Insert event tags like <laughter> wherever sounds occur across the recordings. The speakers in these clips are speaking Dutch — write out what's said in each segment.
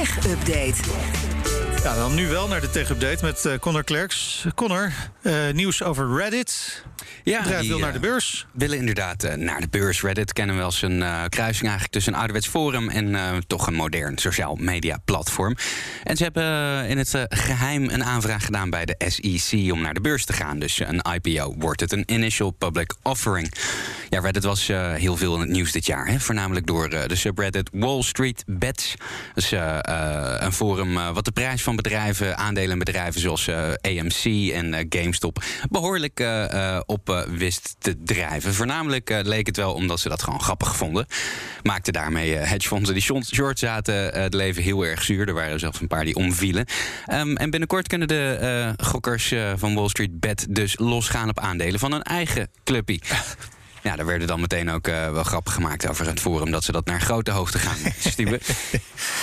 Tech-update. Ja, dan nu wel naar de tech-update met uh, Connor Klerks. Connor, uh, nieuws over Reddit. Ja, bedrijf wil naar de beurs. willen inderdaad uh, naar de beurs. Reddit kennen we als een kruising eigenlijk tussen een ouderwets forum en toch een modern sociaal media platform. En ze hebben in het geheim een aanvraag gedaan bij de SEC om naar de beurs te gaan. Dus een IPO wordt het, een Initial Public Offering. Ja, Reddit was heel veel in het nieuws dit jaar. Hè? Voornamelijk door de subreddit Wall Street Bets. Dat is een forum wat de prijs van bedrijven, aandelenbedrijven zoals uh, eh, AMC en uh, GameStop, behoorlijk uh, op wist te drijven. Voornamelijk leek het wel omdat ze dat gewoon grappig vonden. Maakte daarmee hedgefondsen die short zaten het leven heel erg zuur. Er waren zelfs een paar die omvielen. Um, en binnenkort kunnen de gokkers van Wall Street Bet dus losgaan op aandelen van hun eigen clubpie. Ja, daar werden dan meteen ook uh, wel grappen gemaakt over het forum dat ze dat naar grote hoogte gaan <laughs> stuwen.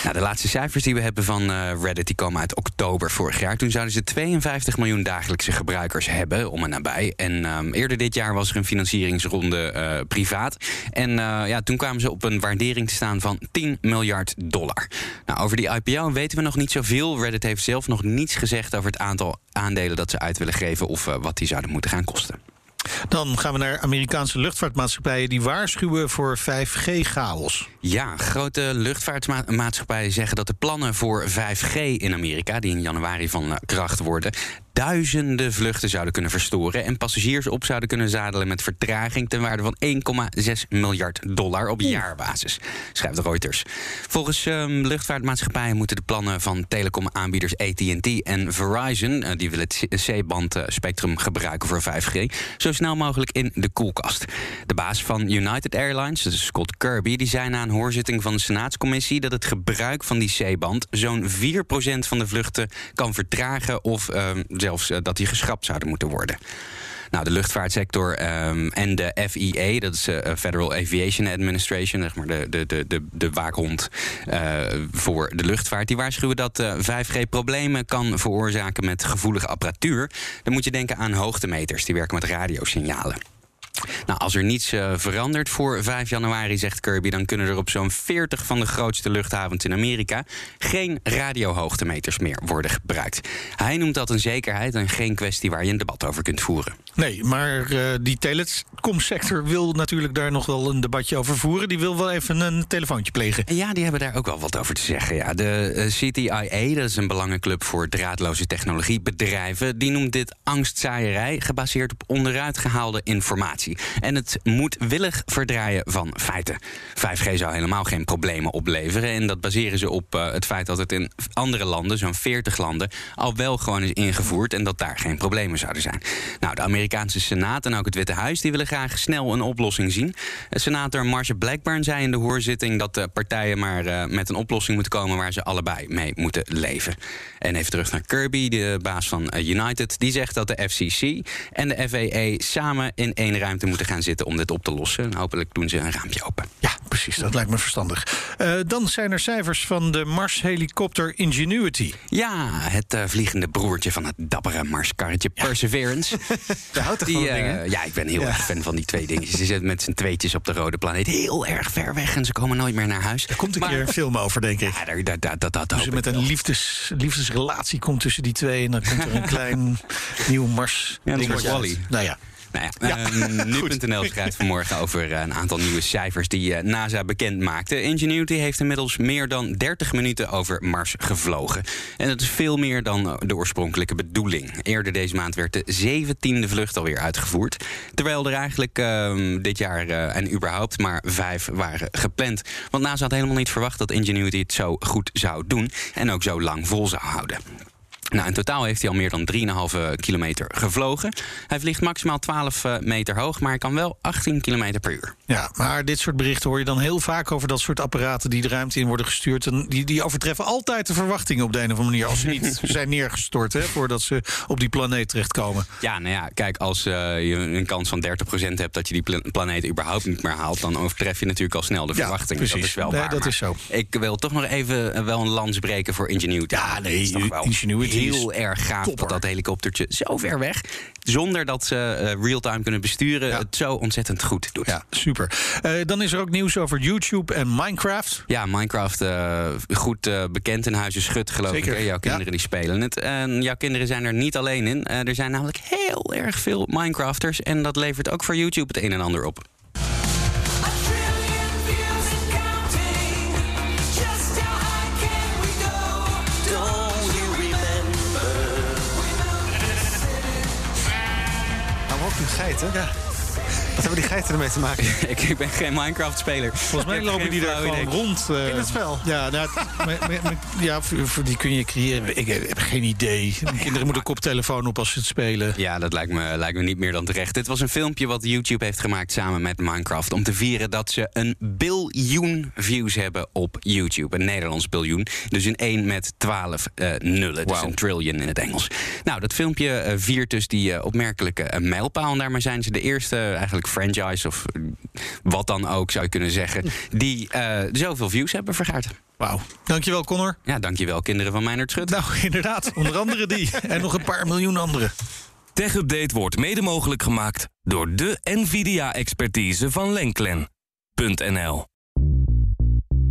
nou, de laatste cijfers die we hebben van uh, Reddit die komen uit oktober vorig jaar. Toen zouden ze 52 miljoen dagelijkse gebruikers hebben, om en nabij. En um, eerder dit jaar was er een financieringsronde uh, privaat. En ja, toen kwamen ze op een waardering te staan van 10 miljard dollar. Nou, over die IPO weten we nog niet zoveel. Reddit heeft zelf nog niets gezegd over het aantal aandelen dat ze uit willen geven of wat die zouden moeten gaan kosten. Dan gaan we naar Amerikaanse luchtvaartmaatschappijen die waarschuwen voor 5G-chaos. Ja, grote luchtvaartmaatschappijen zeggen dat de plannen voor 5G in Amerika, die in januari van kracht worden, duizenden vluchten zouden kunnen verstoren en passagiers op zouden kunnen zadelen met vertraging ten waarde van 1,6 miljard dollar op jaarbasis, schrijft Reuters. Volgens um, luchtvaartmaatschappijen moeten de plannen van telecomaanbieders AT&T en Verizon, uh, die willen het C-band uh, spectrum gebruiken voor 5G, zo snel mogelijk in de koelkast. De baas van United Airlines, dus Scott Kirby, die zei na een hoorzitting van de Senaatscommissie dat het gebruik van die C-band zo'n 4% van de vluchten kan vertragen of uh, zelfs uh, dat die geschrapt zouden moeten worden. Nou, de luchtvaartsector um, en de FIA, dat is uh, Federal Aviation Administration, zeg maar de, de, de, de, de waakhond uh, voor de luchtvaart, die waarschuwen dat uh, 5G problemen kan veroorzaken met gevoelige apparatuur. Dan moet je denken aan hoogtemeters, die werken met radiosignalen. Nou, als er niets uh, verandert voor 5 januari, zegt Kirby, dan kunnen er op zo'n 40 van de grootste luchthavens in Amerika geen radiohoogtemeters meer worden gebruikt. Hij noemt dat een zekerheid en geen kwestie waar je een debat over kunt voeren. Nee, maar uh, die telecomsector wil natuurlijk daar nog wel een debatje over voeren. Die wil wel even een telefoontje plegen. Ja, die hebben daar ook wel wat over te zeggen. Ja, de uh, CTIA, dat is een belangenclub voor draadloze technologiebedrijven, die noemt dit angstzaaierij gebaseerd op onderuit gehaalde En het moedwillig verdraaien van feiten. 5G zou helemaal geen problemen opleveren. En dat baseren ze op uh, het feit dat het in andere landen, zo'n 40 landen, al wel gewoon is ingevoerd en dat daar geen problemen zouden zijn. Nou, de Amerikaanse Senaat en ook het Witte Huis die willen graag snel een oplossing zien. Senator Marsha Blackburn zei in de hoorzitting dat de partijen maar uh, met een oplossing moeten komen waar ze allebei mee moeten leven. En even terug naar Kirby, de baas van United, die zegt dat de FCC en de FAA samen in één ruimte moeten gaan zitten om dit op te lossen. En hopelijk doen ze een raampje open. Ja, precies. Dat lijkt me verstandig. Uh, dan zijn er cijfers van de Mars-helikopter Ingenuity. Ja, het uh, vliegende broertje van het dappere Marskarretje ja. Perseverance. <laughs> Je houdt toch van uh, dingen? Ja, ik ben heel ja. erg fan van die twee dingetjes. Ze zitten met z'n tweetjes op de rode planeet heel erg ver weg en ze komen nooit meer naar huis. Er komt een maar, keer een film over, denk ik. Ja, daar, daar, daar, dat, dat dus met een liefdes, liefdesrelatie komt tussen die twee en dan komt er een <laughs> klein nieuw Mars. Ja, dat is Wally. Nou ja. Nou ja, ja. Ehm, <laughs> Nu.nl schrijft vanmorgen over eh, een aantal nieuwe cijfers die uh, NASA bekend maakte. Ingenuity heeft inmiddels meer dan 30 minuten over Mars gevlogen. En dat is veel meer dan de oorspronkelijke bedoeling. Eerder deze maand werd de 17e vlucht alweer uitgevoerd. Terwijl er eigenlijk uh, dit jaar uh, en überhaupt maar vijf waren gepland. Want NASA had helemaal niet verwacht dat Ingenuity het zo goed zou doen. En ook zo lang vol zou houden. Nou, in totaal heeft hij al meer dan 3,5 kilometer gevlogen. Hij vliegt maximaal 12 eh, meter hoog, maar hij kan wel 18 kilometer per uur. Ja, maar dit soort berichten hoor je dan heel vaak over dat soort apparaten die de ruimte in worden gestuurd. En die, die overtreffen altijd de verwachtingen op de een of andere manier. Als ze niet <laughs> zijn neergestort, hè, voordat ze op die planeet terechtkomen. Ja, nou ja, kijk, als uh, je een kans van 30% hebt dat je die planeet überhaupt niet meer haalt, dan overtref je natuurlijk al snel de ja, verwachtingen. Precies. Dat is wel nee, waar. dat is zo. Ik wil toch nog even wel een lans breken voor Ingenuity. Ja, nee, Ingenuity heel erg gaaf topper. dat dat helikoptertje zo ver weg, zonder dat ze eh, real-time kunnen besturen, Ja. het zo ontzettend goed doet. Ja, super. Eh, dan is er ook nieuws over YouTube en Minecraft. Ja, Minecraft eh, goed bekend in huizen Schut, geloof Zeker, ik. Hè? Jouw kinderen ja. die spelen het. En jouw kinderen zijn er niet alleen in. Er zijn namelijk heel erg veel Minecrafters. En dat levert ook voor YouTube het een en ander op. ook die geiten. Ja. Wat hebben die geiten ermee te maken? <laughs> ik, ik ben geen Minecraft-speler. Volgens mij lopen die daar gewoon idee. rond. eh. In het spel. Ja, nou, me- me- me- ja voor, voor die kun je creëren. Ik heb, geen idee. Mijn kinderen moeten koptelefoon op als ze het spelen. Ja, dat lijkt me, lijkt me niet meer dan terecht. Dit was een filmpje wat YouTube heeft gemaakt samen met Minecraft... om te vieren dat ze een biljoen views hebben op YouTube. Een Nederlands biljoen. Dus een 1 met 12 eh, nullen. Dus Wauw. een trillion in het Engels. Nou, dat filmpje eh, viert dus die opmerkelijke mijlpaal. En daarmee zijn ze de eerste eigenlijk franchise... of wat dan ook, zou je kunnen zeggen... die eh, zoveel views hebben vergaard. Wauw. Dankjewel, Connor. Ja, dankjewel, kinderen van Meijnerd Schut. Nou, inderdaad. Onder andere die. En nog een paar miljoen andere. Tech Update wordt mede mogelijk gemaakt door de NVIDIA-expertise van Lenklen.nl.